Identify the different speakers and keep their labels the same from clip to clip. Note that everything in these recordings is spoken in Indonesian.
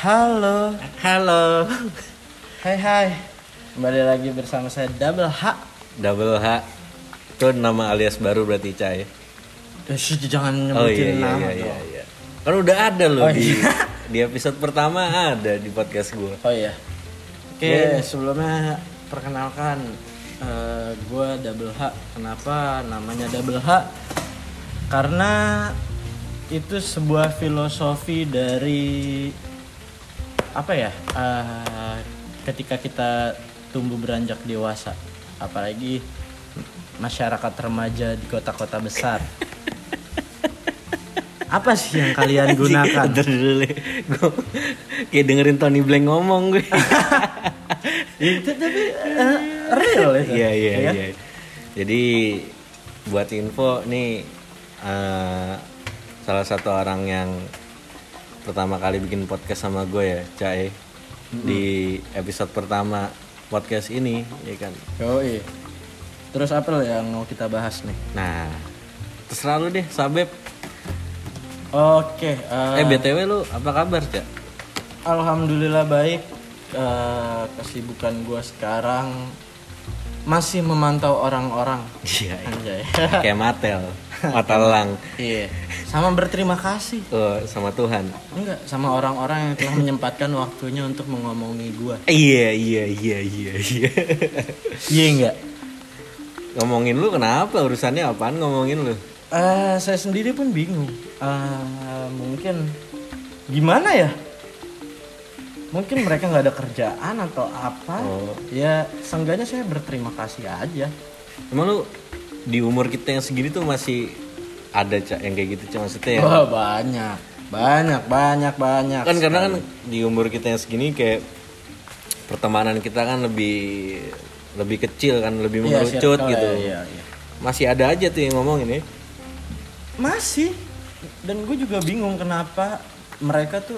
Speaker 1: Halo,
Speaker 2: Halo.
Speaker 1: hai hai. Kembali lagi bersama saya Double H.
Speaker 2: Double H. Itu nama alias baru berarti Cai.
Speaker 1: Eh, jangan
Speaker 2: Oh
Speaker 1: nyebutin
Speaker 2: iya iya
Speaker 1: nama
Speaker 2: iya iya. iya. Kan udah ada loh
Speaker 1: Oh,
Speaker 2: di
Speaker 1: iya.
Speaker 2: di episode pertama ada di podcast gua.
Speaker 1: Oh iya. Oke,
Speaker 2: Iya.
Speaker 1: sebelumnya perkenalkan eh gue Double H. Kenapa namanya Double H? Karena itu sebuah filosofi dari apa ya? eh, ketika kita tumbuh beranjak dewasa, apalagi masyarakat remaja di kota-kota besar. Apa sih yang kalian gunakan?
Speaker 2: Dulu. Gua kayak dengerin Tony Blank ngomong gue.
Speaker 1: itu tapi eh, real itu.
Speaker 2: Iya iya
Speaker 1: Ya
Speaker 2: iya. Jadi buat info nih eh, salah satu orang yang pertama kali bikin podcast sama gue ya, Cai. Di episode pertama podcast ini, ya kan.
Speaker 1: Yoi. Terus apa yang mau kita bahas nih?
Speaker 2: Nah, terserah lu deh, Sabep.
Speaker 1: Oke, eh,
Speaker 2: Eh, BTW lu apa kabar, Cak?
Speaker 1: alhamdulillah baik. Eh, kesibukan gua sekarang masih memantau orang-orang.
Speaker 2: Iya, iya.
Speaker 1: Anjay.
Speaker 2: kayak Matel, Matelang.
Speaker 1: Iya. Sama berterima kasih.
Speaker 2: Oh, sama Tuhan.
Speaker 1: Enggak, sama orang-orang yang telah menyempatkan waktunya untuk mengomongi gua.
Speaker 2: Iya, iya, iya, iya, iya.
Speaker 1: Iya enggak?
Speaker 2: ngomongin lu kenapa? Urusannya apaan ngomongin lu?
Speaker 1: Eh, saya sendiri pun bingung. Eh, mungkin gimana ya? Mungkin mereka nggak ada kerjaan atau apa?
Speaker 2: Oh.
Speaker 1: Ya, seenggaknya saya berterima kasih aja.
Speaker 2: Emang lu di umur kita yang segini tuh masih ada cak yang kayak gitu cak maksudnya ya?
Speaker 1: Banyak, banyak, banyak, banyak.
Speaker 2: kan karena kan
Speaker 1: sekali.
Speaker 2: di umur kita yang segini kayak pertemanan kita kan lebih lebih kecil kan lebih
Speaker 1: Iya,
Speaker 2: mengerucut gitu.
Speaker 1: ya, iya, iya.
Speaker 2: Masih ada aja tuh yang ngomongin ya.
Speaker 1: Masih. Dan gue juga bingung kenapa mereka tuh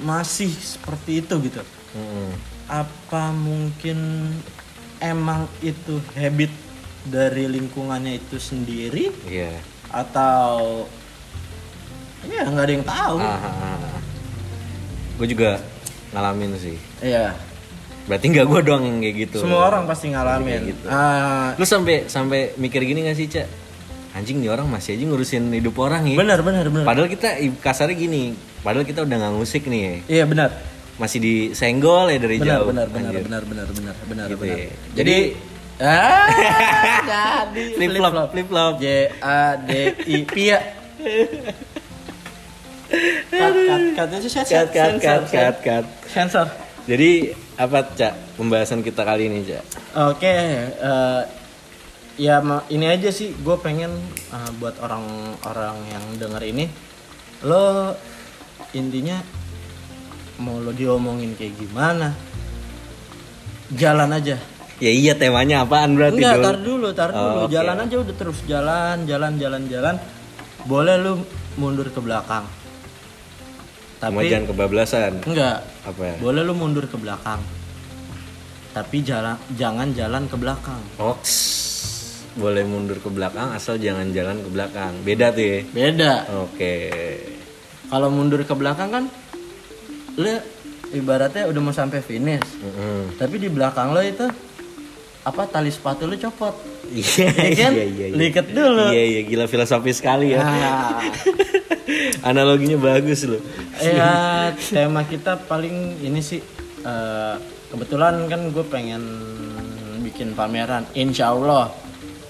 Speaker 1: masih seperti itu gitu.
Speaker 2: Mm-mm.
Speaker 1: Apa mungkin emang itu habit dari lingkungannya itu sendiri
Speaker 2: Iya.
Speaker 1: atau ya nggak ada yang tahu.
Speaker 2: Gue juga ngalamin sih.
Speaker 1: Iya.
Speaker 2: Berarti nggak gue doang yang kayak gitu.
Speaker 1: Semua orang pasti ngalamin.
Speaker 2: Kayak gitu.
Speaker 1: Ah,
Speaker 2: Lu sampai sampai mikir gini gak sih cak? Anjing nih orang masih aja ngurusin hidup orang ya.
Speaker 1: benar benar benar.
Speaker 2: Padahal kita kasarnya gini, padahal kita udah nggak ngusik nih ya.
Speaker 1: Iya benar.
Speaker 2: Masih disenggol ya dari
Speaker 1: Benar
Speaker 2: jauh.
Speaker 1: benar benar
Speaker 2: Anjir.
Speaker 1: benar benar benar benar
Speaker 2: Gitu
Speaker 1: benar.
Speaker 2: ya.
Speaker 1: Jadi ah jadi
Speaker 2: Flip flop, flip flop.
Speaker 1: J A D I. Cut cut cut itu
Speaker 2: Cut, cut, cut, cut, cut.
Speaker 1: Sensor.
Speaker 2: Jadi apa cak pembahasan kita kali ini cak?
Speaker 1: Oke, eh, ya ini aja sih gue pengen eh, buat orang-orang yang denger ini lo intinya mau lo diomongin kayak gimana jalan aja
Speaker 2: Ya iya temanya apaan berarti
Speaker 1: Enggak,
Speaker 2: dulu?
Speaker 1: tar dulu, tar dulu.
Speaker 2: Oh.
Speaker 1: Jalan aja udah terus jalan, jalan, jalan, jalan. Boleh lu mundur ke belakang.
Speaker 2: Cuma
Speaker 1: Tapi
Speaker 2: jangan kebablasan.
Speaker 1: enggak.
Speaker 2: Apa ya?
Speaker 1: Boleh lu mundur ke belakang. Tapi jalan jangan jalan ke belakang.
Speaker 2: Ox. Boleh mundur ke belakang asal jangan jalan ke belakang. Beda tuh ya.
Speaker 1: Beda.
Speaker 2: Oke.
Speaker 1: Kalau mundur ke belakang kan lu ibaratnya udah mau sampai finish.
Speaker 2: Mm-mm.
Speaker 1: Tapi di belakang lo itu apa tali sepatu lu copot.
Speaker 2: Iya,
Speaker 1: Iya kan?
Speaker 2: iya, iya, iya.
Speaker 1: Liket dulu.
Speaker 2: Iya, iya, gila filosofis sekali ya.
Speaker 1: Ah.
Speaker 2: Analoginya bagus loh.
Speaker 1: ya tema kita paling ini sih eh, kebetulan kan gue pengen bikin pameran insya Allah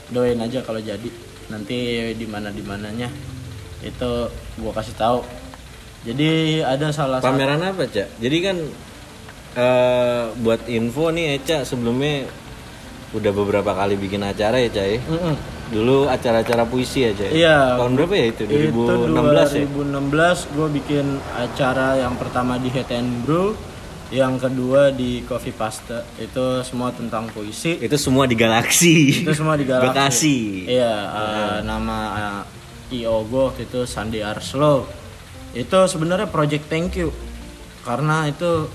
Speaker 1: doain aja kalau jadi nanti di mana di mananya itu gue kasih tahu jadi ada salah satu
Speaker 2: Pameran apa, Cak? Jadi kan eh buat info nih Eca sebelumnya udah beberapa kali bikin acara ya, Cak ya?
Speaker 1: Mm-mm.
Speaker 2: Dulu acara-acara puisi ya, Cak?
Speaker 1: Iya.
Speaker 2: Tahun berapa ya itu? 2016 ya?
Speaker 1: 2016 gue bikin acara yang pertama di Head and Brew yang kedua di Coffee Pasta itu semua tentang puisi
Speaker 2: Itu semua di Galaksi.
Speaker 1: itu semua di Galaxy.
Speaker 2: Bekasi.
Speaker 1: Iya, eh, nama eh, IO gue waktu itu Sandi Arslo. Itu sebenarnya project thank you karena itu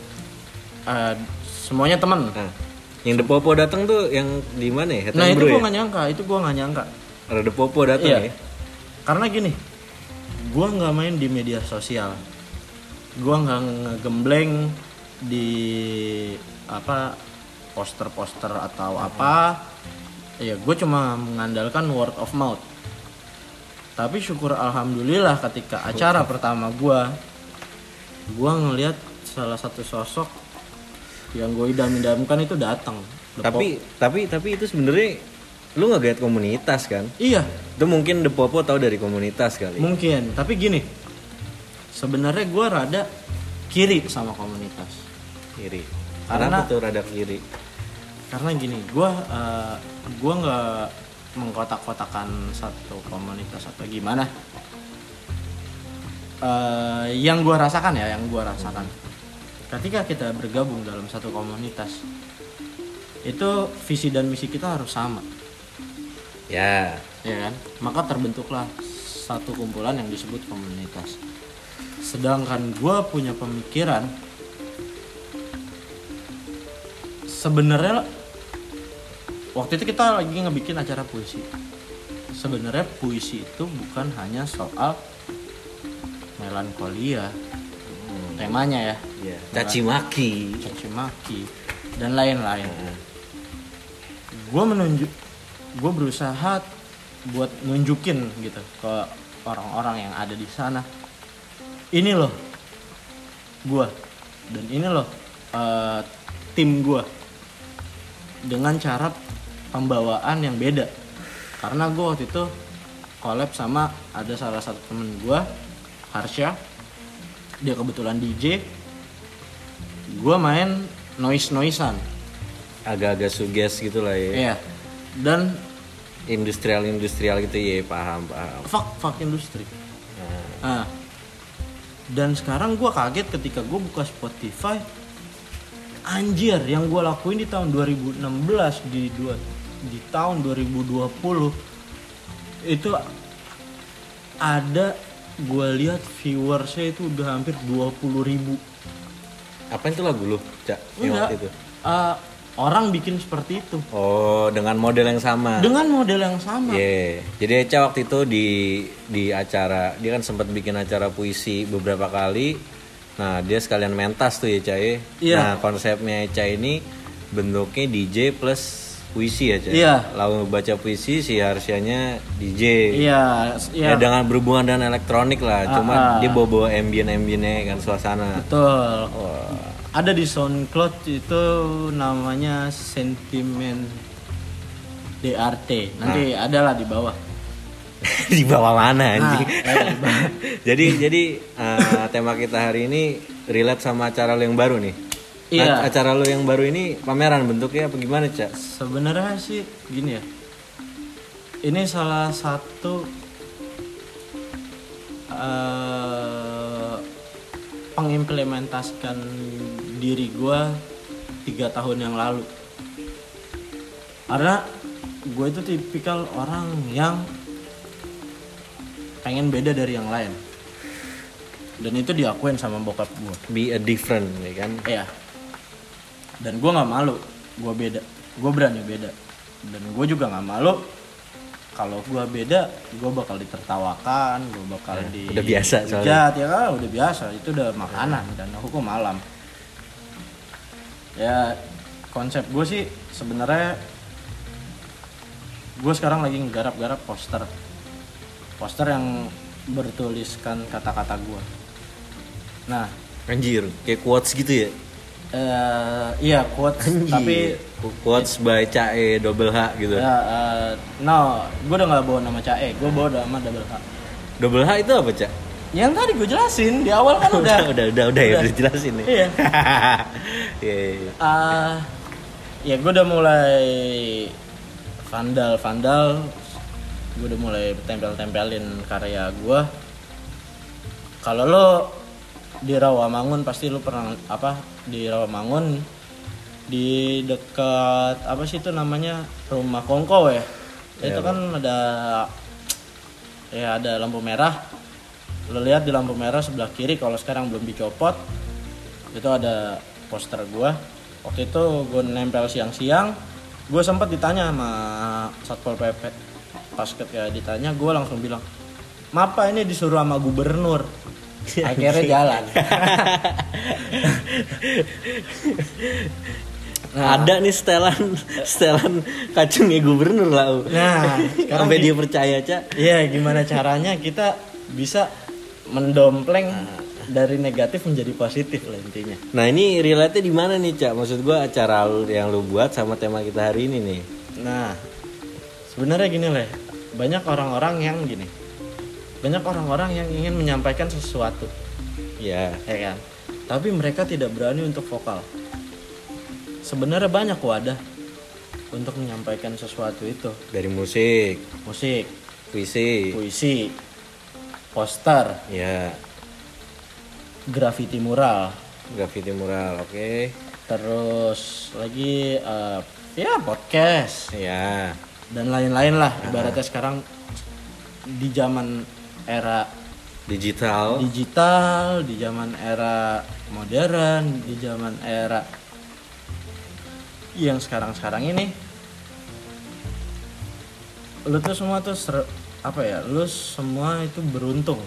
Speaker 1: eh, semuanya teman.
Speaker 2: Nah, yang Depopo datang tuh yang di mana ya? Head
Speaker 1: Nah itu gue
Speaker 2: ya?
Speaker 1: nggak nyangka, itu gue nggak nyangka.
Speaker 2: Rada popo datang
Speaker 1: Iya.
Speaker 2: ya.
Speaker 1: Karena gini, gua nggak main di media sosial. Gua nggak ngegembleng di apa poster-poster atau apa. Ya, gue cuma mengandalkan word of mouth. Tapi syukur alhamdulillah ketika acara pertama gua, gua ngelihat salah satu sosok yang gue idam-idamkan itu datang.
Speaker 2: Tapi tapi tapi itu sebenarnya lu nggak lihat komunitas kan?
Speaker 1: Iya,
Speaker 2: Itu mungkin The Popo tahu dari komunitas kali.
Speaker 1: Mungkin, tapi gini. Sebenarnya gue rada kiri sama komunitas.
Speaker 2: Kiri.
Speaker 1: Karena-
Speaker 2: Karena tuh rada kiri.
Speaker 1: Karena gini, gue uh, gua nggak mengkotak-kotakan satu komunitas atau gimana. Eh, yang gue rasakan ya, yang gue rasakan. Ketika kita bergabung dalam satu komunitas, itu visi dan misi kita harus sama.
Speaker 2: Ya.
Speaker 1: ya kan maka terbentuklah satu kumpulan yang disebut komunitas sedangkan gue punya pemikiran sebenarnya waktu itu kita lagi ngebikin acara puisi. Sebenarnya puisi itu bukan hanya soal melankolia temanya ya.
Speaker 2: Ya. Caci maki.
Speaker 1: caci maki dan lain-lain. Gue menunjuk gue berusaha buat nunjukin gitu ke orang-orang yang ada di sana. Ini loh gue dan ini loh eh, tim gue dengan cara pembawaan yang beda karena gue waktu itu collab sama ada salah satu temen gue Harsha dia kebetulan DJ gue main noise noisean
Speaker 2: Agak-agak suges gitu lah ya.
Speaker 1: Iya. Dan
Speaker 2: Industrial-industrial gitu ya, paham, paham.
Speaker 1: fuck fuck industri.
Speaker 2: Nah,
Speaker 1: Nah. Dan sekarang gua kaget ketika gue buka Spotify. Anjir, yang gua lakuin di tahun 2016 di dua di tahun 2020 itu ada gua lihat viewersnya itu udah hampir 20.000 ribu.
Speaker 2: apa itu lagu lu, Cak? Yang
Speaker 1: Enggak.
Speaker 2: itu.
Speaker 1: Eh, orang bikin seperti itu
Speaker 2: Oh, dengan model yang sama.
Speaker 1: dengan model yang sama.
Speaker 2: Iya, jadi Eca waktu itu di di acara dia kan sempat bikin acara puisi beberapa kali. Nah dia sekalian mentas tuh ya Eca ya.
Speaker 1: Iya.
Speaker 2: Nah konsepnya Eca ini bentuknya DJ plus puisi ya Eca.
Speaker 1: Iya.
Speaker 2: Lalu baca puisi si Harsyanya DJ.
Speaker 1: Iya,
Speaker 2: Ya
Speaker 1: iya.
Speaker 2: dengan berhubungan dengan elektronik lah, cuma
Speaker 1: Ah, ah.
Speaker 2: dia bawa bawa ambient ambientnya kan suasana.
Speaker 1: Betul.
Speaker 2: Wah,
Speaker 1: Ada di SoundCloud itu namanya sentimen DRT. Nanti ada lah di bawah.
Speaker 2: di bawah mana anjing?
Speaker 1: Nah, eh, di bawah.
Speaker 2: jadi jadi eh, tema kita hari ini relate sama acara yang baru nih.
Speaker 1: Iya.
Speaker 2: Acara lo yang baru ini pameran bentuknya apa gimana cak?
Speaker 1: Sebenarnya sih gini ya. Ini salah satu eh pengimplementasikan diri gua tiga tahun yang lalu. Karena gue itu tipikal orang yang pengen beda dari yang lain. Dan itu diakuin sama bokap gue.
Speaker 2: Be a different ya kan?
Speaker 1: Iya. Dan gue nggak malu, gue beda, gue berani beda. Dan gue juga nggak malu kalau gue beda, gue bakal ditertawakan, gue bakal di
Speaker 2: udah biasa soalnya.
Speaker 1: ya kan udah biasa, itu udah makanan dan hukum alam. Ya konsep gue sih sebenarnya gue sekarang lagi nggarap-garap poster, poster yang bertuliskan kata-kata gue. Nah,
Speaker 2: Anjir, kayak quotes gitu ya?
Speaker 1: Eh iya quotes
Speaker 2: Anjir.
Speaker 1: tapi
Speaker 2: quotes by Cae double H gitu.
Speaker 1: ya eh, no gue udah nggak bawa nama Cae gue bawa nama double H
Speaker 2: Double H itu apa cak?
Speaker 1: yang tadi gue jelasin di awal kan udah
Speaker 2: udah, udah, udah, ya, udah jelasin nih.
Speaker 1: iya
Speaker 2: Iya, iya.
Speaker 1: Ah, ya gue udah mulai vandal vandal gue udah mulai tempel tempelin karya gue kalau lo di Rawamangun pasti lo pernah apa di Rawamangun di dekat apa sih itu namanya? Rumah Kongko ya. Itu kan ada ya ada lampu merah. Lo lihat di lampu merah sebelah kiri kalau sekarang belum dicopot itu ada poster gua. Waktu itu gue nempel siang-siang gue sempat ditanya sama satpol pp pas ketika ditanya gue langsung bilang maaf Pak, ini disuruh sama gubernur akhirnya jalan Nah.
Speaker 2: Ada nih setelan setelan kacungnya gubernur lah.
Speaker 1: nah sekarang
Speaker 2: Sampai dia percaya, Cak.
Speaker 1: Iya, gimana caranya kita bisa mendompleng dari negatif menjadi positif lah intinya.
Speaker 2: Nah, ini relate di mana nih, Cak? Maksud gua acara lu- yang lu buat sama tema kita hari ini nih.
Speaker 1: Nah, sebenarnya gini lah, banyak orang-orang yang gini, banyak orang-orang yang ingin menyampaikan sesuatu,
Speaker 2: Ya.
Speaker 1: ya kan? Tapi mereka tidak berani untuk vokal. Sebenarnya banyak wadah untuk menyampaikan sesuatu itu,
Speaker 2: Dari musik,
Speaker 1: musik,
Speaker 2: puisi.
Speaker 1: puisi, poster,
Speaker 2: Ya,
Speaker 1: graffiti mural,
Speaker 2: graffiti mural, oke.
Speaker 1: terus lagi eh, ya podcast
Speaker 2: Ya.
Speaker 1: dan lain-lain lah ibaratnya sekarang di zaman era
Speaker 2: Digital.
Speaker 1: digital di zaman era modern di zaman era yang sekarang-sekarang ini. Lu tuh semua tuh ser- apa ya lu semua itu beruntung.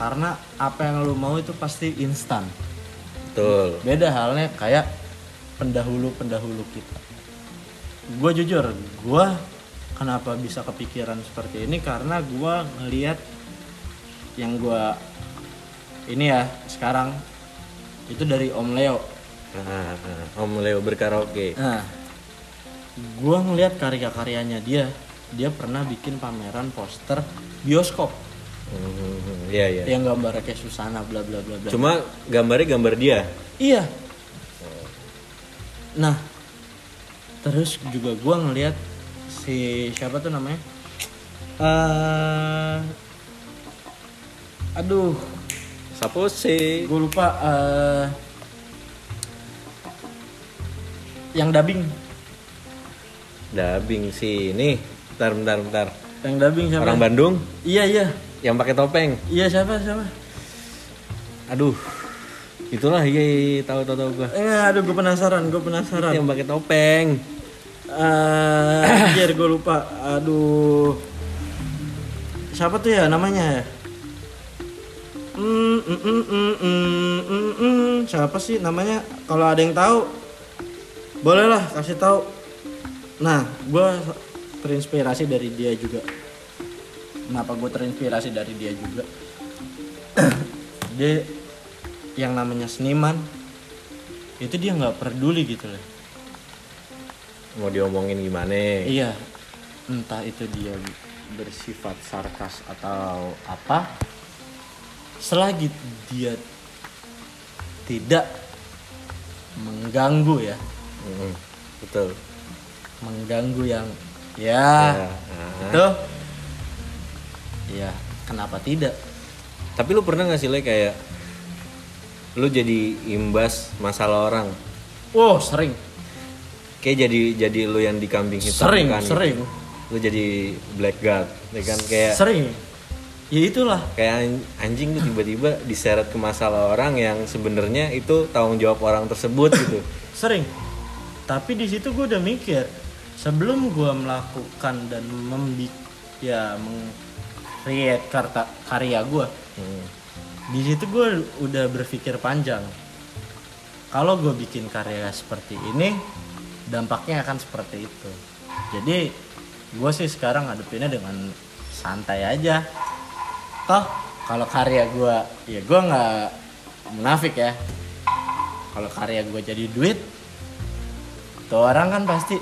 Speaker 1: Karena apa yang lu mau itu pasti instan.
Speaker 2: Betul.
Speaker 1: beda halnya kayak pendahulu-pendahulu kita. Gue jujur gue kenapa bisa kepikiran seperti ini? Karena gue ngelihat yang gue ini ya sekarang itu dari Om Leo
Speaker 2: Ah, ah. Om Leo berkaraoke.
Speaker 1: nah gue ngelihat karya-karyanya dia dia pernah bikin pameran poster bioskop
Speaker 2: Hmm, Iya, iya.
Speaker 1: yang gambarnya kayak Susana bla bla bla bla
Speaker 2: Cuma gambarnya gambar dia.
Speaker 1: Iya. Nah, terus juga gua ngelihat si siapa tuh namanya? eh aduh,
Speaker 2: Sapo sih?
Speaker 1: gue lupa. eh yang dubbing,
Speaker 2: Dabing sih. Nih, bentar, bentar, bentar.
Speaker 1: yang dubbing siapa?
Speaker 2: Orang Bandung
Speaker 1: Iya iya,
Speaker 2: yang pakai topeng.
Speaker 1: iya siapa siapa?
Speaker 2: Aduh. Itulah iya, iya, iya, tahu tahu tahu gua.
Speaker 1: Eh, aduh gue penasaran, gue penasaran.
Speaker 2: Yang pakai topeng.
Speaker 1: Eh, anjir gue lupa. Aduh. Siapa tuh ya namanya ya? Mm, mm, mm, mm, mm, mm, mm. Siapa sih namanya? Kalau ada yang tahu, bolehlah kasih tahu. Nah, gue terinspirasi dari dia juga. Kenapa gue terinspirasi dari dia juga? dia yang namanya seniman itu dia nggak peduli gitu loh.
Speaker 2: Mau diomongin gimana?
Speaker 1: Iya, entah itu dia bersifat sarkas atau apa, selagi dia tidak mengganggu ya,
Speaker 2: Hmm, betul.
Speaker 1: mengganggu yang ya,
Speaker 2: Ya,
Speaker 1: itu, ya kenapa tidak?
Speaker 2: Tapi lu pernah gak sih Le kayak lu jadi imbas masalah orang?
Speaker 1: Wow sering,
Speaker 2: Kayak jadi jadi lu yang dikambing hitam
Speaker 1: sering,
Speaker 2: kan?
Speaker 1: sering,
Speaker 2: Lu jadi black guard, ya kan kayak
Speaker 1: sering. Ya itulah,
Speaker 2: kayak an- anjing tuh tiba-tiba diseret ke masalah orang yang sebenarnya itu tanggung jawab orang tersebut gitu.
Speaker 1: sering. Tapi di situ gue udah mikir sebelum gue melakukan dan membi ya meng-create karta karya gue
Speaker 2: Hmm.
Speaker 1: di situ gue udah berpikir panjang kalau gue bikin karya seperti ini dampaknya akan seperti itu jadi gue sih sekarang ngadepinnya dengan santai aja toh kalau karya gue ya gue nggak munafik ya. Kalau karya gue jadi duit tuh orang kan pasti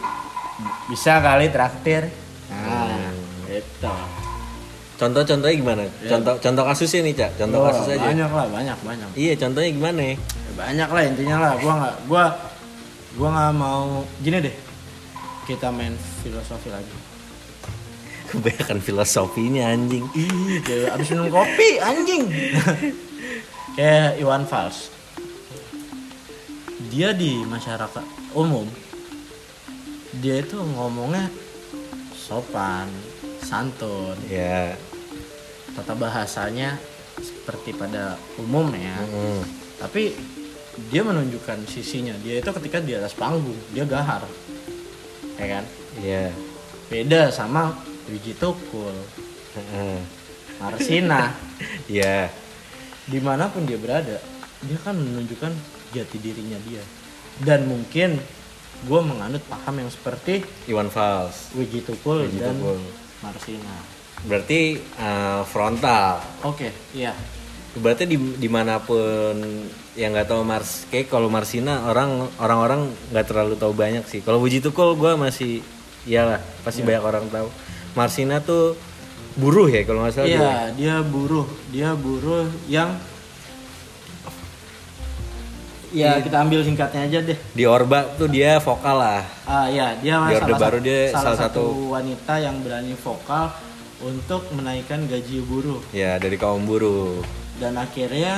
Speaker 1: bisa kali traktir. Nah itu
Speaker 2: Contoh-contohnya gimana? Contoh contoh kasusnya nih, Cak. Contoh
Speaker 1: Wah,
Speaker 2: kasus aja.
Speaker 1: banyak lah banyak banyak.
Speaker 2: Iya, contohnya gimana?
Speaker 1: Ya, banyak lah intinya lah. Gua nggak gua gua nggak mau gini deh. Kita main filosofi lagi
Speaker 2: Kebanyakan filosofinya anjing.
Speaker 1: ih kayak abis minum kopi anjing kayak Iwan Fals dia di masyarakat umum dia itu ngomongnya sopan santun
Speaker 2: Ya.
Speaker 1: tata bahasanya seperti pada umumnya
Speaker 2: Hmm.
Speaker 1: tapi dia menunjukkan sisinya dia itu ketika di atas panggung dia gahar ya kan
Speaker 2: Iya.
Speaker 1: beda sama Wiji Tukul
Speaker 2: Heeh.
Speaker 1: Marsina
Speaker 2: Iya.
Speaker 1: di mana pun dia berada dia kan menunjukkan jati dirinya dia dan mungkin gue menganut paham yang seperti
Speaker 2: Iwan Fals.
Speaker 1: Wiji Tukul
Speaker 2: Wiji
Speaker 1: dan
Speaker 2: Tukul.
Speaker 1: Marsina
Speaker 2: Berarti eh, frontal.
Speaker 1: oke iya
Speaker 2: Berarti di di mana pun yang nggak tahu Mars, kayak kalau Marsina orang orang-orang nggak terlalu tahu banyak sih. Kalau Wuji Tukul gue masih, iyalah pasti banyak orang tahu. Marsina tuh buruh ya kalau nggak salah.
Speaker 1: iya dia buruh dia buruh yang ya kita ambil singkatnya aja deh
Speaker 2: Di Orba tuh dia vokal lah.
Speaker 1: Ah ya, dia
Speaker 2: Di Orde
Speaker 1: salah,
Speaker 2: Baru dia
Speaker 1: salah
Speaker 2: salah
Speaker 1: satu
Speaker 2: satu-
Speaker 1: wanita yang berani vokal untuk menaikkan gaji buruh
Speaker 2: Ya dari kaum buruh.
Speaker 1: dan akhirnya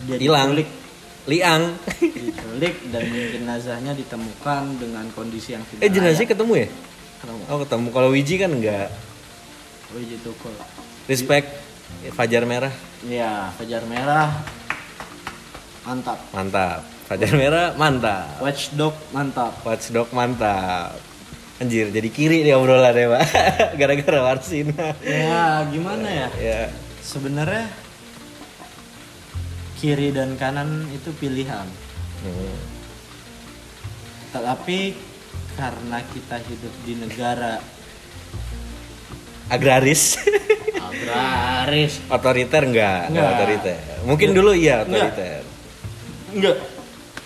Speaker 1: dia
Speaker 2: Hilang.
Speaker 1: diculik,
Speaker 2: Liang.
Speaker 1: diculik dan jenazahnya ditemukan dengan kondisi yang tidak
Speaker 2: eh jenazahnya ketemu ya?
Speaker 1: Ketemu.
Speaker 2: Oh ketemu. Kalau Wiji kan enggak.
Speaker 1: Wiji Tukul.
Speaker 2: Respect. Fajar merah.
Speaker 1: Iya, Fajar Merah mantap.
Speaker 2: Mantap. Fajar merah mantap.
Speaker 1: Watchdog mantap.
Speaker 2: Watchdog mantap. Anjir, jadi kiri dia obrolan ya, Pak. Gara-gara Marsina.
Speaker 1: Ya, gimana ya?
Speaker 2: Ya.
Speaker 1: Sebenarnya kiri dan kanan itu pilihan.
Speaker 2: Hmm.
Speaker 1: Tetapi karena kita hidup di negara
Speaker 2: Agraris.
Speaker 1: agraris,
Speaker 2: otoriter enggak? Enggak otoriter. Mungkin dulu iya otoriter.
Speaker 1: enggak.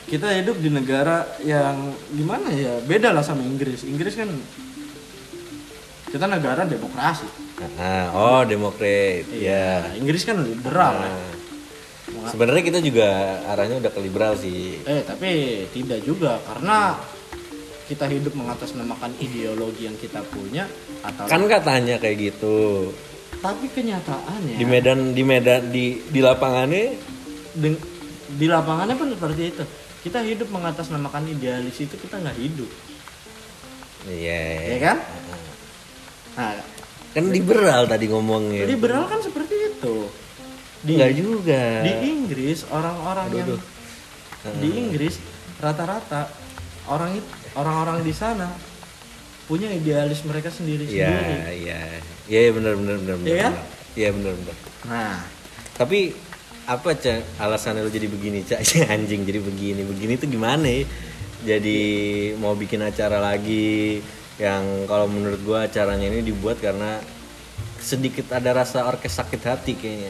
Speaker 1: Kita hidup di negara yang gimana ya? Beda lah sama Inggris. Inggris kan kita negara demokrasi.
Speaker 2: Ah, oh, demokrat. Ya.
Speaker 1: Inggris kan liberal. ya.
Speaker 2: Nah, sebenarnya kita juga arahnya udah ke liberal sih.
Speaker 1: Eh, tapi tidak juga karena kita hidup mengatasnamakan ideologi yang kita punya atau
Speaker 2: Kan katanya kayak gitu.
Speaker 1: tapi kenyataannya
Speaker 2: Di Medan di Medan di di lapangannya
Speaker 1: deng- di lapangannya pun seperti itu kita hidup mengatasnamakan idealis itu kita nggak hidup
Speaker 2: iya.
Speaker 1: ya kan nah
Speaker 2: Kan liberal tadi ngomongnya.
Speaker 1: liberal kan seperti itu di
Speaker 2: Enggak juga.
Speaker 1: di Inggris orang-orang yang
Speaker 2: aduh.
Speaker 1: di Inggris rata-rata orang it- orang-orang di sana punya idealis mereka sendiri
Speaker 2: Iya,
Speaker 1: sendiri
Speaker 2: iya. Iya, benar benar benar benar.
Speaker 1: Iya kan?
Speaker 2: benar. Iya, benar benar.
Speaker 1: nah
Speaker 2: Tapi apa cak alasannya lo jadi begini cak anjing jadi begini begini tuh gimana ya? Jadi mau bikin acara lagi yang kalau menurut gua acaranya ini dibuat karena sedikit ada rasa orkes sakit hati kayaknya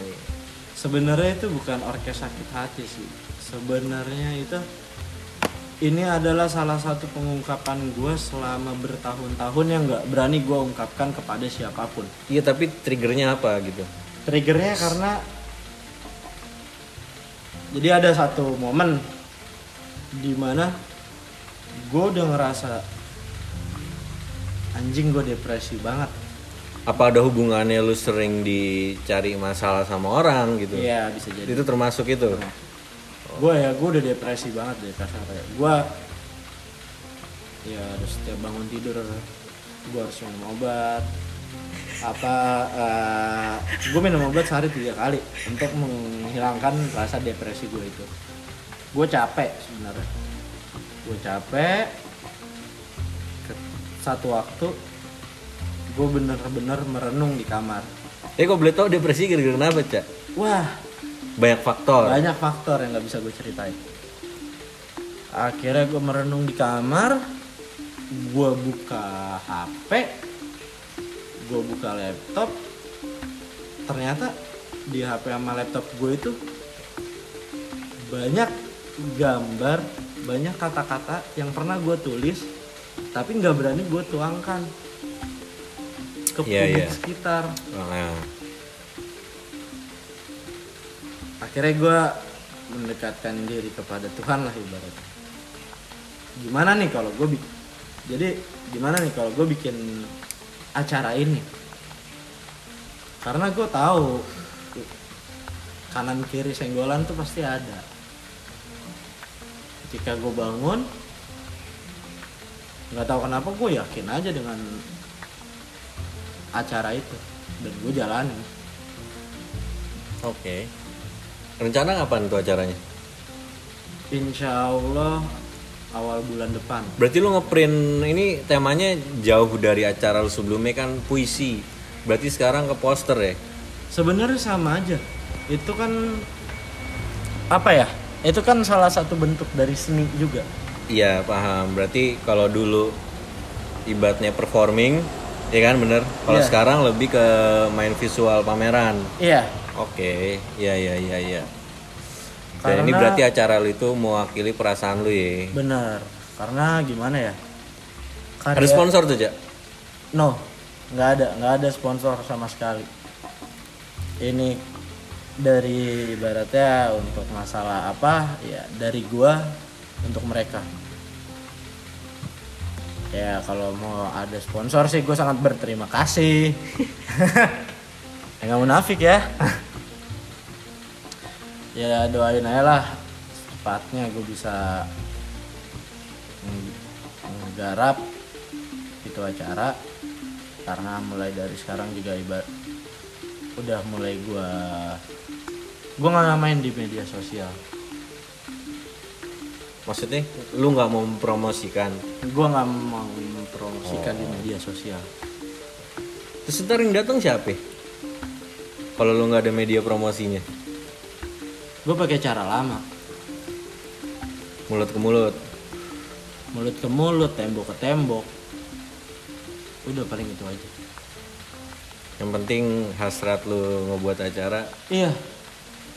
Speaker 1: sebenarnya itu bukan orkes sakit hati sih sebenarnya itu ini adalah salah satu pengungkapan gue selama bertahun-tahun yang nggak berani gue ungkapkan kepada siapa pun
Speaker 2: Iya tapi triggernya apa gitu?
Speaker 1: triggernya karena jadi ada satu momen di mana gue udah ngerasa anjing gue depresi banget
Speaker 2: Apa ada hubungannya lu sering dicari masalah sama orang gitu?
Speaker 1: iya bisa jadi
Speaker 2: Itu termasuk itu.
Speaker 1: Gue ya gue udah depresi banget deh kasarnya gue ya harus setiap bangun tidur gue harus minum obat. Apa gue minum obat sehari tiga kali untuk menghilangkan rasa depresi gue itu. Gue capek sebenarnya. Gue capek Ke- satu waktu gue bener-bener merenung di kamar.
Speaker 2: Eh kok boleh tau depresi gara-gara kenapa cak?
Speaker 1: wah
Speaker 2: Banyak faktor.
Speaker 1: banyak faktor yang nggak bisa gue ceritain akhirnya gue merenung di kamar gue buka hp gue buka laptop ternyata di hp sama laptop gue itu banyak gambar banyak kata-kata yang pernah gue tulis tapi nggak berani gue tuangkan ke
Speaker 2: Iya,
Speaker 1: publik
Speaker 2: iya.
Speaker 1: sekitar
Speaker 2: Nah,
Speaker 1: akhirnya gue mendekatkan diri kepada Tuhan lah ibaratnya. Gimana nih kalau gue bikin jadi gimana nih kalau gue bikin acara ini? Karena gue tahu kanan kiri senggolan tuh pasti ada. Ketika gue bangun nggak tahu kenapa gue yakin aja dengan acara itu. Dan gue jalanin.
Speaker 2: Oke. Rencana kapan tuh acaranya?
Speaker 1: Insya Allah awal bulan depan
Speaker 2: Berarti lu ngeprint ini temanya jauh dari acara lu sebelumnya kan puisi. Berarti sekarang ke poster ya?
Speaker 1: sebenarnya sama aja itu kan apa ya itu kan salah satu bentuk dari seni juga
Speaker 2: Iya paham. Berarti kalau dulu ibaratnya performing, ya kan bener. Kalau
Speaker 1: Iya.
Speaker 2: sekarang lebih ke main visual pameran.
Speaker 1: iya
Speaker 2: Oke, iya iya iya iya. Dan ini
Speaker 1: Karena-
Speaker 2: berarti acara lu itu mewakili perasaan lu ya.
Speaker 1: benar karena gimana ya
Speaker 2: Ada
Speaker 1: Karya-
Speaker 2: sponsor tuh, Cak?
Speaker 1: no nggak ada nggak ada sponsor sama sekali ini dari ibaratnya untuk masalah apa ya dari gua untuk mereka ya kalau mau ada sponsor sih gue sangat berterima kasih ya nggak munafik ya. Ya doain aja lah. Secepatnya gue bisa ng- nggarap itu acara. Karena mulai dari sekarang juga ibarat udah mulai gua gua nggak main di media sosial.
Speaker 2: Maksudnya lu nggak mau mempromosikan.
Speaker 1: gua nggak mau mempromosikan di media sosial.
Speaker 2: Terus ntar yang datang siapa? Kalau lu nggak ada media promosinya,
Speaker 1: gue pakai cara lama.
Speaker 2: Mulut ke mulut.
Speaker 1: mulut ke mulut tembok ke tembok. Udah paling itu aja.
Speaker 2: Yang penting hasrat lu ngebuat acara
Speaker 1: iya.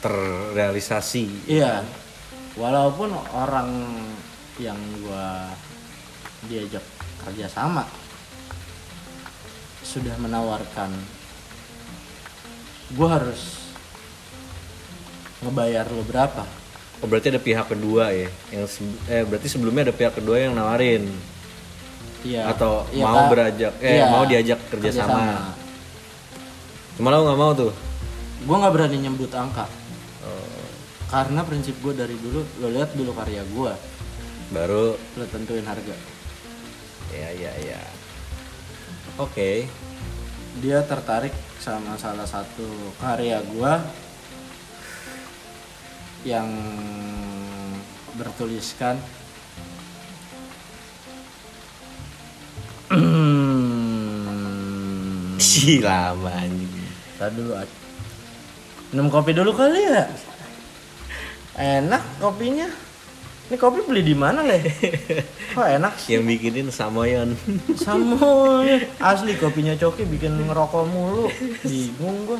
Speaker 2: terrealisasi.
Speaker 1: iya. Walaupun orang yang gua diajak kerja sama sudah menawarkan gua harus ngebayar lo berapa
Speaker 2: Oh, berarti ada pihak kedua ya, yang eh berarti sebelumnya ada pihak kedua yang nawarin
Speaker 1: iya
Speaker 2: atau
Speaker 1: iya,
Speaker 2: mau
Speaker 1: Kak.
Speaker 2: berajak, eh
Speaker 1: Iya,
Speaker 2: mau diajak kerjasama. Cuma lu nggak mau tuh.
Speaker 1: gua nggak berani nyebut angka karena prinsip gue dari dulu lo lihat dulu karya gua
Speaker 2: Baru
Speaker 1: lo tentuin harga
Speaker 2: ya ya ya. Oke.
Speaker 1: Dia tertarik sama salah satu karya gua yang bertuliskan.
Speaker 2: Si lama anjing.
Speaker 1: Tadi dulu minum kopi dulu kali ya. Enak kopinya. Ini kopi beli di mana leh kok enak sih
Speaker 2: Yang bikinin Samoyon.
Speaker 1: Sama asli kopinya Coki bikin ngerokok mulu. Bingung gua.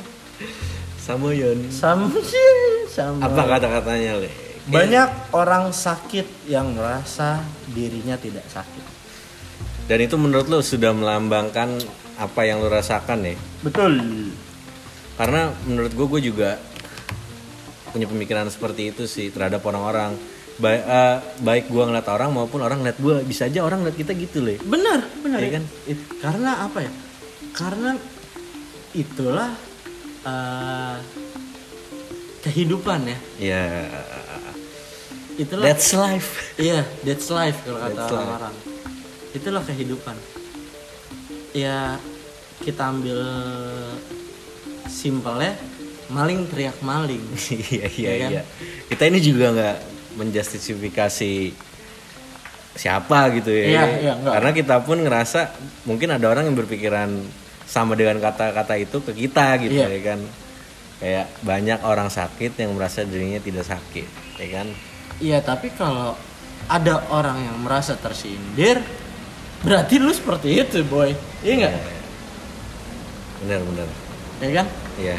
Speaker 2: Samoyon.
Speaker 1: Sih, sama.
Speaker 2: Apa kata-katanya, Le?
Speaker 1: Banyak orang sakit yang merasa dirinya tidak sakit.
Speaker 2: Dan itu menurut lo sudah melambangkan apa yang lo rasakan ya?
Speaker 1: Betul.
Speaker 2: Karena menurut gue, gue juga punya pemikiran seperti itu sih terhadap orang-orang. Baik, eh, baik gue ngeliat orang maupun orang ngeliat gue. Bisa aja orang ngeliat kita gitu, Le.
Speaker 1: Benar, benar
Speaker 2: Iya kan?
Speaker 1: It- karena apa ya? Karena itulah eh, kehidupan ya.
Speaker 2: Ya,
Speaker 1: Itulah
Speaker 2: that's life.
Speaker 1: Iya, that's life kalau kata orang-orang. Itulah kehidupan. Ya kita ambil simpelnya maling teriak maling.
Speaker 2: Iya, iya,
Speaker 1: Iya kan?
Speaker 2: iya. Kita ini juga nggak menjustifikasi siapa gitu ya.
Speaker 1: Iya, iya.
Speaker 2: Karena kita pun ngerasa mungkin ada orang yang berpikiran sama dengan kata-kata itu ke kita gitu
Speaker 1: Iya.
Speaker 2: ya kan. Kayak banyak orang sakit yang merasa dirinya tidak sakit, ya kan?
Speaker 1: Iya, tapi kalau ada orang yang merasa tersindir, berarti lu seperti itu, boy. Iya nggak?
Speaker 2: Bener, bener.
Speaker 1: Ya kan?
Speaker 2: Iya.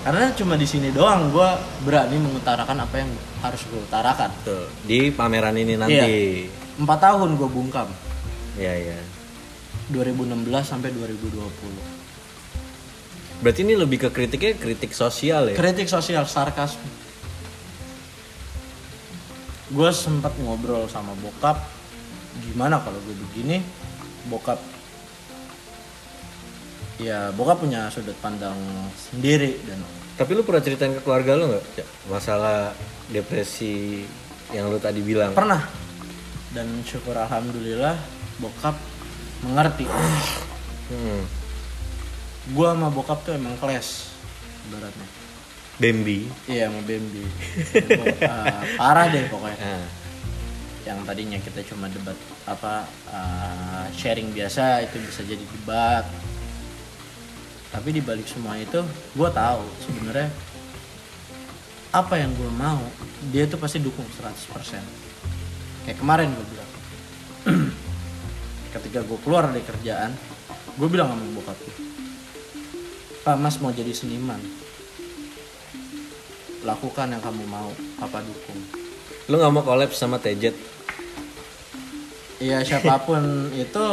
Speaker 1: Karena cuma di sini doang gua berani mengutarakan apa yang harus gue utarakan.
Speaker 2: Tuh, di pameran ini nanti.
Speaker 1: Iya. Empat tahun gue bungkam,
Speaker 2: Iya, iya.
Speaker 1: 2016 sampai 2020.
Speaker 2: Berarti ini lebih ke kritiknya kritik sosial ya?
Speaker 1: Kritik sosial sarkasme. Gue sempat ngobrol sama bokap, gimana kalau gue begini, bokap ya bokap punya sudut pandang sendiri dan
Speaker 2: Tapi lu pernah ceritain ke keluarga lu nggak Cak? masalah depresi yang lu tadi bilang?
Speaker 1: pernah dan syukur alhamdulillah bokap mengerti
Speaker 2: Hmm.
Speaker 1: gue sama bokap tuh emang clash ibaratnya
Speaker 2: Bambi.
Speaker 1: iya sama Bambi eh, parah deh pokoknya
Speaker 2: Ah.
Speaker 1: yang tadinya kita cuma debat apa uh, sharing biasa itu bisa jadi debat tapi di balik semua itu gue tahu sebenarnya apa yang gue mau dia tuh pasti dukung 100% kayak kemarin gue bilang. Ketika gue keluar dari kerjaan gue bilang sama bokap gue pak mas mau jadi seniman. Lakukan yang kamu mau papa dukung.
Speaker 2: Lu nggak mau collab sama Tejet
Speaker 1: Iya siapa pun itu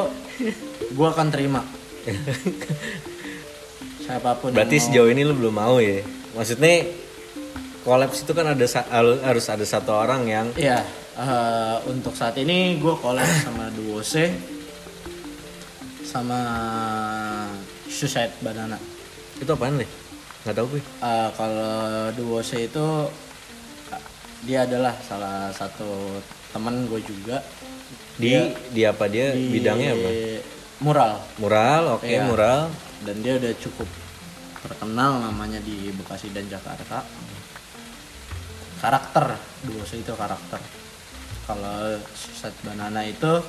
Speaker 1: gue akan terima siapa pun yang
Speaker 2: berarti
Speaker 1: mau.
Speaker 2: sejauh ini lu belum mau ya? Maksudnya kolaps itu kan ada harus ada satu orang yang
Speaker 1: Iya, eh, untuk saat ini gue collab sama Duo C sama Suicide Banana.
Speaker 2: itu apaan deh nggak tahu gue
Speaker 1: Eh, kalau Duo C itu dia adalah salah satu teman gue juga.
Speaker 2: Di di apa dia?
Speaker 1: di
Speaker 2: bidangnya apa?
Speaker 1: Mural.
Speaker 2: Mural oke
Speaker 1: Iya.
Speaker 2: mural
Speaker 1: dan dia udah cukup terkenal namanya di Bekasi dan Jakarta. Karakter Duo C itu karakter. Kalau Suicide Banana itu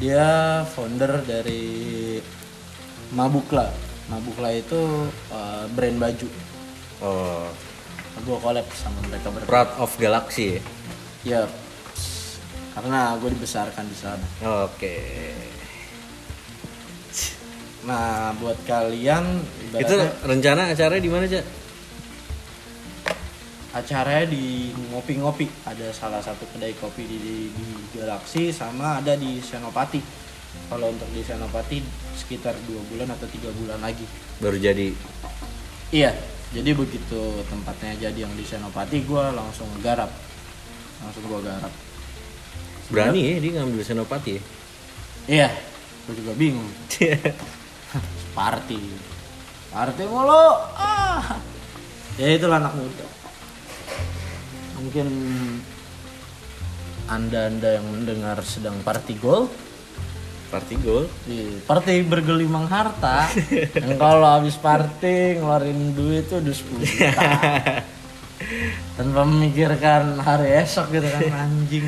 Speaker 1: dia founder dari Mabukla. Mabukla itu eh, brand baju.
Speaker 2: oh
Speaker 1: Gue collab sama mereka berdua.
Speaker 2: Proud of Galaxy ya?
Speaker 1: Karena gue dibesarkan di sana.
Speaker 2: oke
Speaker 1: Nah, buat kalian
Speaker 2: itu rencana acaranya di mana cak
Speaker 1: acaranya di ngopi-ngopi. Ada salah satu kedai kopi di, di, di Galaxy sama ada di Senopati. Kalau untuk di Senopati sekitar dua bulan atau tiga bulan lagi.
Speaker 2: baru jadi
Speaker 1: Iya, jadi begitu tempatnya jadi yang di Senopati, gue langsung garap, langsung gue garap.
Speaker 2: berani ya dia ngambil senopati ya
Speaker 1: Iya, gue juga bingung. Party, party mulu. Ah, ya itulah anak muda. Mungkin anda-anda yang mendengar sedang party goal,
Speaker 2: party goal
Speaker 1: party bergelimang harta. yang kalau habis party ngeluarin duit tuh udah 10 juta. Tanpa memikirkan hari esok gitu kan anjing.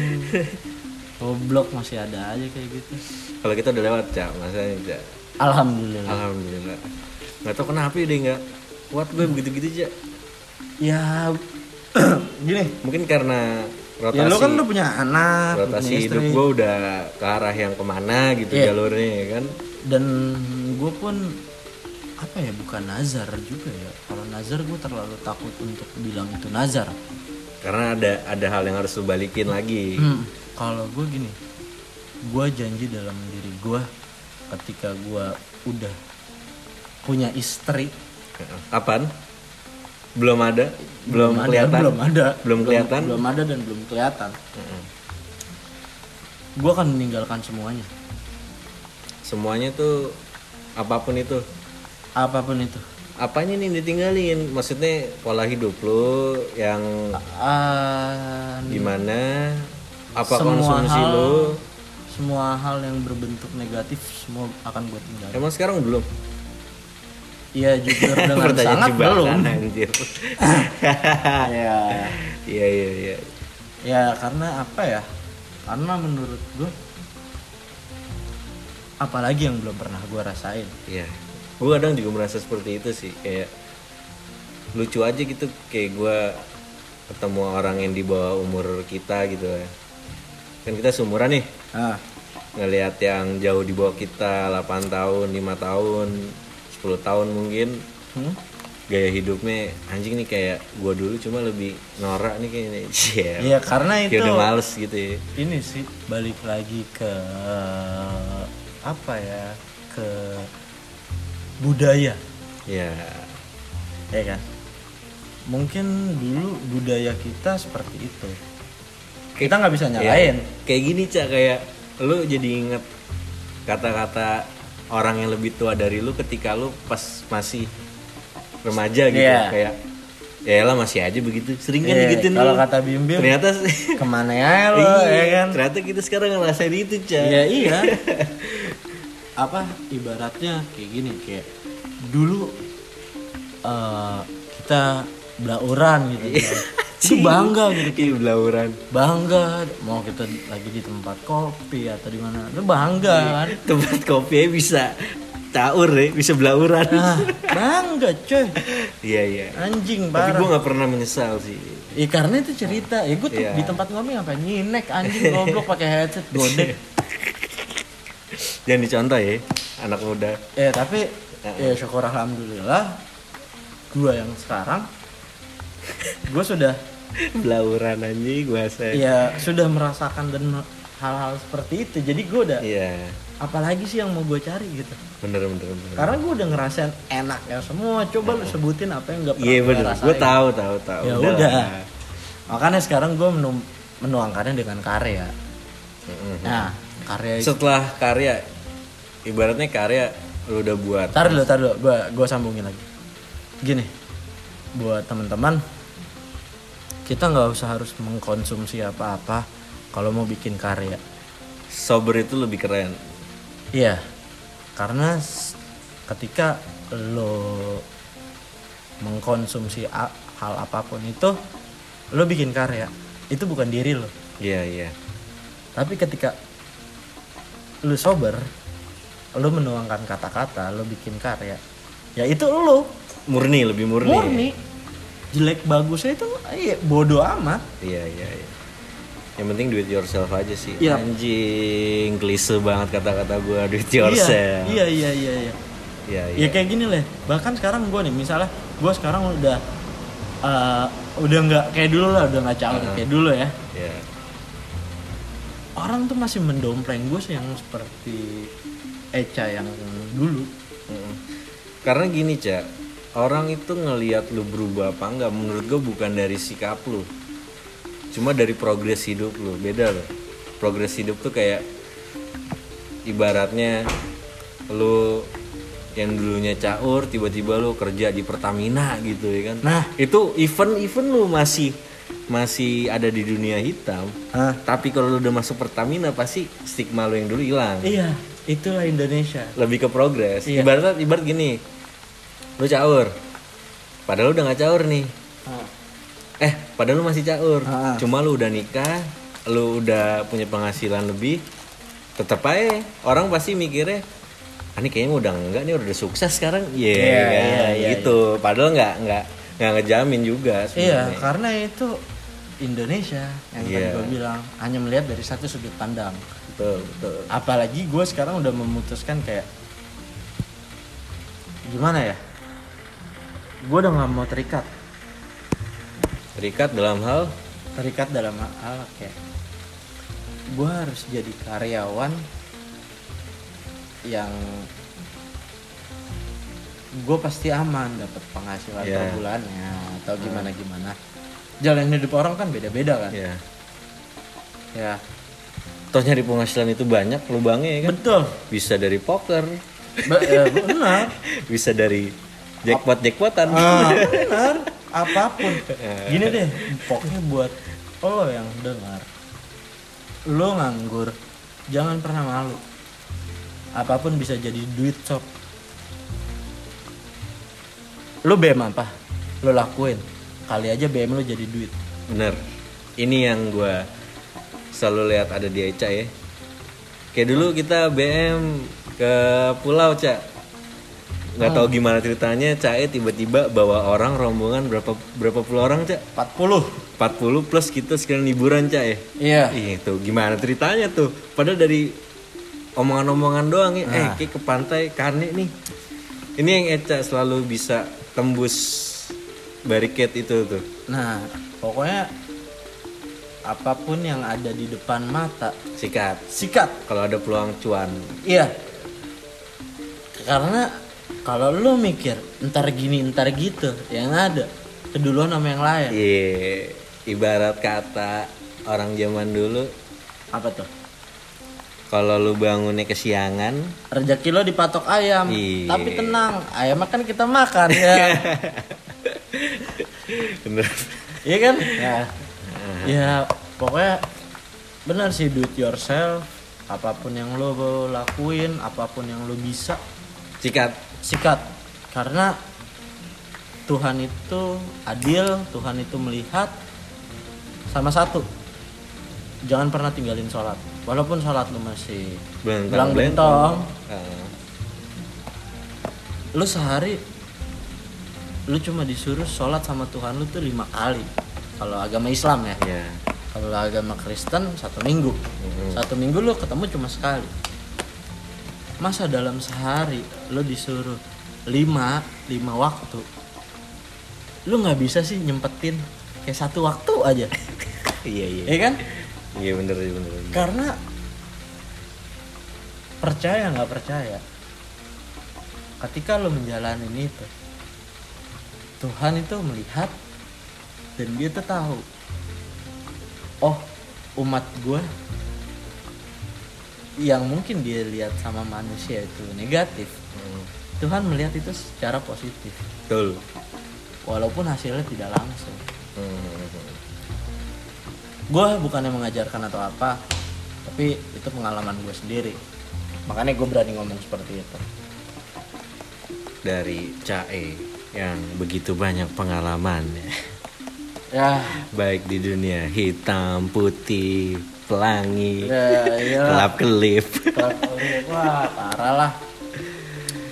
Speaker 1: Goblok masih ada aja kayak gitu.
Speaker 2: kalau kita udah lewat cak masanya cak
Speaker 1: Alhamdulillah.
Speaker 2: alhamdulillah nggak tahu kenapa ya dia nggak kuat gue begitu gitu cak
Speaker 1: Ya gini.
Speaker 2: mungkin karena rotasi
Speaker 1: Ya lu kan udah punya anak,
Speaker 2: rotasi
Speaker 1: punya
Speaker 2: hidup gue udah ke arah yang ke mana gitu
Speaker 1: Iya.
Speaker 2: jalurnya ya kan
Speaker 1: Dan gue pun apa ya bukan nazar juga ya. Kalau nazar gue terlalu takut untuk bilang itu nazar.
Speaker 2: karena ada ada hal yang harus lu balikin lagi
Speaker 1: Hmm, kalau gue gini, gue janji dalam diri gue ketika gue udah punya istri,
Speaker 2: kapan? Belum ada? Belum,
Speaker 1: ada,
Speaker 2: kelihatan?
Speaker 1: belum ada,
Speaker 2: belum kelihatan?
Speaker 1: belum ada dan belum kelihatan. Gue akan meninggalkan semuanya,
Speaker 2: semuanya tuh apa pun itu.
Speaker 1: Apa pun itu.
Speaker 2: apanya nih ditinggalin? Maksudnya pola hidup lu yang
Speaker 1: Ah,
Speaker 2: gimana? Apa
Speaker 1: Semua
Speaker 2: konsumsi
Speaker 1: hal-
Speaker 2: lu
Speaker 1: semua hal yang berbentuk negatif semua akan gue tinggalin.
Speaker 2: emang sekarang belum
Speaker 1: Iya jujur dengan sangat belum.
Speaker 2: anjir
Speaker 1: Ya,
Speaker 2: iya iya iya
Speaker 1: ya karena apa ya? Karena menurut gue, apalagi yang belum pernah gue rasain.
Speaker 2: iya gue kadang juga merasa seperti itu sih kayak lucu aja gitu kayak gue ketemu orang yang di bawah umur kita gitu ya kan kita seumuran nih
Speaker 1: Ah,
Speaker 2: ngelihat yang jauh di bawah kita 8 tahun 5 tahun 10 tahun mungkin.
Speaker 1: Hmm?
Speaker 2: gaya hidupnya anjing nih kayak gua dulu cuma lebih norak nih kayaknya. Iya.
Speaker 1: Iya karena itu
Speaker 2: kayak udah males gitu ya.
Speaker 1: Ini sih balik lagi ke apa ya ke budaya.
Speaker 2: Ya
Speaker 1: ya kan? Mungkin dulu budaya kita seperti itu kita nggak bisa nyalain
Speaker 2: Ya, kayak gini cak kayak lu jadi inget kata-kata orang yang lebih tua dari lu ketika lu pas masih remaja gitu
Speaker 1: Iya.
Speaker 2: kayak ya lah masih aja begitu sering kan
Speaker 1: Iya,
Speaker 2: digituin
Speaker 1: kalau kata Bim Bim
Speaker 2: ternyata
Speaker 1: ke mana ya lo
Speaker 2: iya,
Speaker 1: ya kan
Speaker 2: ternyata kita sekarang ngerasain itu cak
Speaker 1: Iya iya. Apa ibaratnya kayak gini kayak dulu eh, kita belauran gitu. kan. Itu bangga gitu
Speaker 2: Iya belauran.
Speaker 1: bangga mau kita lagi di tempat kopi atau di mana lu bangga kan
Speaker 2: Tempat kopi bisa caur ya, bisa belauran.
Speaker 1: nah, bangga coy
Speaker 2: Iya iya.
Speaker 1: anjing
Speaker 2: Tapi
Speaker 1: parah
Speaker 2: gue nggak pernah menyesal sih.
Speaker 1: Ya karena itu cerita, ya gue
Speaker 2: Iya.
Speaker 1: di tempat ngopi ngapain nyinek anjing goblok pakai headset gode.
Speaker 2: Jangan dicontoh ya, anak muda.
Speaker 1: Ya tapi ya syukur alhamdulillah gue yang sekarang gue sudah
Speaker 2: Belauran anjing gue saya.
Speaker 1: ya sudah merasakan dan hal-hal seperti itu. Jadi gue udah
Speaker 2: Iya.
Speaker 1: apalagi sih yang mau gue cari gitu.
Speaker 2: Bener bener bener.
Speaker 1: Karena gue udah ngerasain enak ya semua. Coba lu sebutin apa yang pernah
Speaker 2: Iya
Speaker 1: gue
Speaker 2: bener.
Speaker 1: rasain.
Speaker 2: Gue tahu tahu tahu.
Speaker 1: Ya
Speaker 2: Udah
Speaker 1: udah. Makanya sekarang gue menu menuangkannya dengan karya.
Speaker 2: Mm-mm.
Speaker 1: Nah karya itu.
Speaker 2: Setelah karya, ibaratnya karya lu udah buat.
Speaker 1: Tar dulu, tar dulu, gua gua sambungin lagi. Gini, buat teman-teman, kita nggak usah harus mengkonsumsi apa-apa kalau mau bikin karya.
Speaker 2: Sober itu lebih keren.
Speaker 1: Iya, karena ketika lo mengkonsumsi hal apa pun itu, lo bikin karya, itu bukan diri lo.
Speaker 2: Iya iya.
Speaker 1: Tapi ketika lo sober, lo menuangkan kata-kata, lo bikin karya, ya itu lo
Speaker 2: Murni lebih murni.
Speaker 1: murni jelek bagusnya itu iya bodoh amat
Speaker 2: Iya iya iya. Yang penting do it yourself aja sih.
Speaker 1: Iya.
Speaker 2: Anjing, klise banget kata-kata gua do it yourself.
Speaker 1: iya iya iya iya
Speaker 2: Iya iya.
Speaker 1: ya kayak gini lah bahkan sekarang gue nih misalnya gue sekarang udah eh, udah nggak kayak dulu lah udah nggak caur kayak dulu ya
Speaker 2: Iya.
Speaker 1: orang tuh masih mendompleng gue yang seperti Eca yang dulu
Speaker 2: Mm-mm. Karena gini cak, orang itu ngelihat lu berubah apa enggak menurut gue bukan dari sikap lu, cuma dari progres hidup lu beda loh. Progres hidup tuh kayak ibaratnya lu yang dulunya caur tiba-tiba lu kerja di Pertamina gitu ya kan.
Speaker 1: Nah.
Speaker 2: itu event event lu masih masih ada di dunia hitam.
Speaker 1: Hah?
Speaker 2: Tapi kalau lu udah masuk Pertamina pasti stigma lu yang dulu hilang
Speaker 1: iya itulah Indonesia
Speaker 2: lebih ke progres.
Speaker 1: Iya.
Speaker 2: Ibarat ibarat gini, lu caur, padahal lu udah nggak caur nih. Eh, padahal lu masih caur.
Speaker 1: Ah.
Speaker 2: Cuma lu udah nikah, lu udah punya penghasilan lebih, tetap aja orang pasti mikirnya, ah, ini kayaknya udah enggak nih udah sukses sekarang. Iya,
Speaker 1: Iya,
Speaker 2: kan?
Speaker 1: iya, iya,
Speaker 2: gitu. Padahal nggak nggak nggak ngejamin juga
Speaker 1: iya
Speaker 2: sebenarnya.
Speaker 1: karena itu Indonesia yang
Speaker 2: Iya.
Speaker 1: tadi gue bilang hanya melihat dari satu sudut pandang
Speaker 2: Betul, betul.
Speaker 1: apalagi gue sekarang udah memutuskan kayak gimana ya gue udah nggak mau terikat.
Speaker 2: Terikat dalam hal?
Speaker 1: Terikat dalam hal kayak gue harus jadi karyawan yang gue pasti aman dapat penghasilan
Speaker 2: Iya.
Speaker 1: per bulannya atau gimana gimana. Jalan hidup orang kan beda beda kan?
Speaker 2: Ya.
Speaker 1: ya.
Speaker 2: Toh nyari penghasilan itu banyak lubangnya ya kan.
Speaker 1: betul.
Speaker 2: Bisa dari poker,
Speaker 1: Ba- ya, benar.
Speaker 2: Bisa dari jackpot jackpotan.
Speaker 1: Ah, benar. Apa pun. Gini deh pokoknya buat lo yang dengar lo nganggur jangan pernah malu. Apa pun bisa jadi duit sob. Lo BM apa? Lo lakuin. Kali aja BM lo jadi duit.
Speaker 2: Bener. Ini yang gua selalu lihat ada di Eca ya. Kayak dulu kita BM ke pulau Cak nggak tahu gimana ceritanya Cae tiba-tiba bawa orang rombongan berapa berapa puluh orang Cak
Speaker 1: 40
Speaker 2: 40 plus kita sekalian liburan Cak ya
Speaker 1: iya.
Speaker 2: Itu gimana ceritanya tuh? Padahal dari omongan-omongan doang ya. Eh kayak ke pantai karne nih. Ini yang Eca selalu bisa tembus barricade itu tuh.
Speaker 1: Nah pokoknya apa pun yang ada di depan mata
Speaker 2: sikat.
Speaker 1: sikat.
Speaker 2: Kalau ada peluang cuan.
Speaker 1: Iya. Karena kalau lu mikir ntar gini ntar gitu, yang ada keduluan sama yang lain.
Speaker 2: iya ibarat kata orang zaman dulu
Speaker 1: Apa tuh?
Speaker 2: kalau lu bangunnya kesiangan
Speaker 1: Rezeki lo dipatok ayam,
Speaker 2: Iya.
Speaker 1: tapi tenang, ayam kan kita makan ya.
Speaker 2: bener
Speaker 1: Iya kan? Ya. Ya, pokoknya benar sih do it yourself. Apa pun yang lo lakuin, apa pun yang lo bisa,
Speaker 2: sikat
Speaker 1: sikat. Karena Tuhan itu adil Tuhan itu melihat sama satu. Jangan pernah tinggalin sholat. Walaupun sholat lu masih belang bentong lu sehari lu cuma disuruh sholat sama Tuhan lu tuh lima kali. Kalau agama Islam ya.
Speaker 2: Iya.
Speaker 1: kalau agama Kristen satu minggu.
Speaker 2: Mhm.
Speaker 1: satu minggu lu ketemu cuma sekali masa dalam sehari lu disuruh lima lima waktu lu nggak bisa sih nyempetin kayak satu waktu aja
Speaker 2: Iya iya.
Speaker 1: ya kan
Speaker 2: Iya bener iya bener.
Speaker 1: karena percaya nggak percaya ketika lo menjalani itu Tuhan itu melihat dan dia tuh tahu oh umat gue yang mungkin dia lihat sama manusia itu negatif.
Speaker 2: Hmm.
Speaker 1: Tuhan melihat itu secara positif.
Speaker 2: Betul.
Speaker 1: walaupun hasilnya tidak langsung.
Speaker 2: Hmm.
Speaker 1: gue bukannya mengajarkan atau apa tapi itu pengalaman gue sendiri. Makanya gue berani ngomong seperti itu.
Speaker 2: Dari Cae yang begitu banyak pengalaman.
Speaker 1: Ya.
Speaker 2: Baik di dunia hitam, putih, pelangi,
Speaker 1: ya iya.
Speaker 2: Gelap kelip.
Speaker 1: wah parah lah.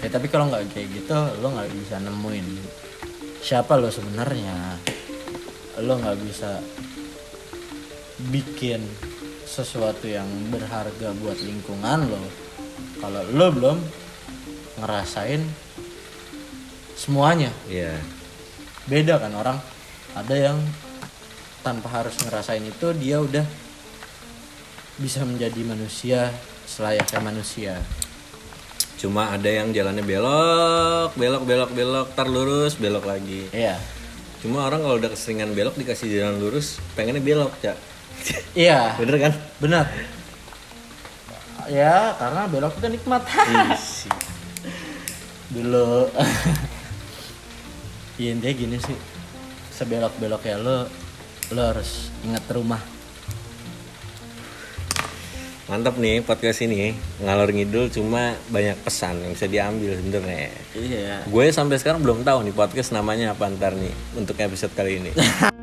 Speaker 1: Ya tapi kalau nggak kayak gitu lo nggak bisa nemuin siapa lo sebenarnya. Lo nggak bisa bikin sesuatu yang berharga buat lingkungan lo. Kalau lo belum ngerasain semuanya.
Speaker 2: Iya.
Speaker 1: beda kan orang? Ada yang tanpa harus ngerasain itu dia udah bisa menjadi manusia selayaknya manusia
Speaker 2: Cuma ada yang jalannya belok, belok, belok, belok, tar lurus, belok lagi.
Speaker 1: iya
Speaker 2: Cuma orang kalau udah keseringan belok dikasih jalan lurus, pengennya belok, Cak.
Speaker 1: iya
Speaker 2: Bener kan?
Speaker 1: benar ya karena belok itu nikmat
Speaker 2: Isi.
Speaker 1: dulu ya intinya gini sih sebelok belok ya lo lo harus ingat rumah
Speaker 2: Mantap nih podcast ini ngalor ngidul cuma banyak pesan yang bisa diambil sebenarnya.
Speaker 1: iya
Speaker 2: Gue sampai sekarang belum tahu nih podcast namanya apa ntar nih untuk episode kali ini.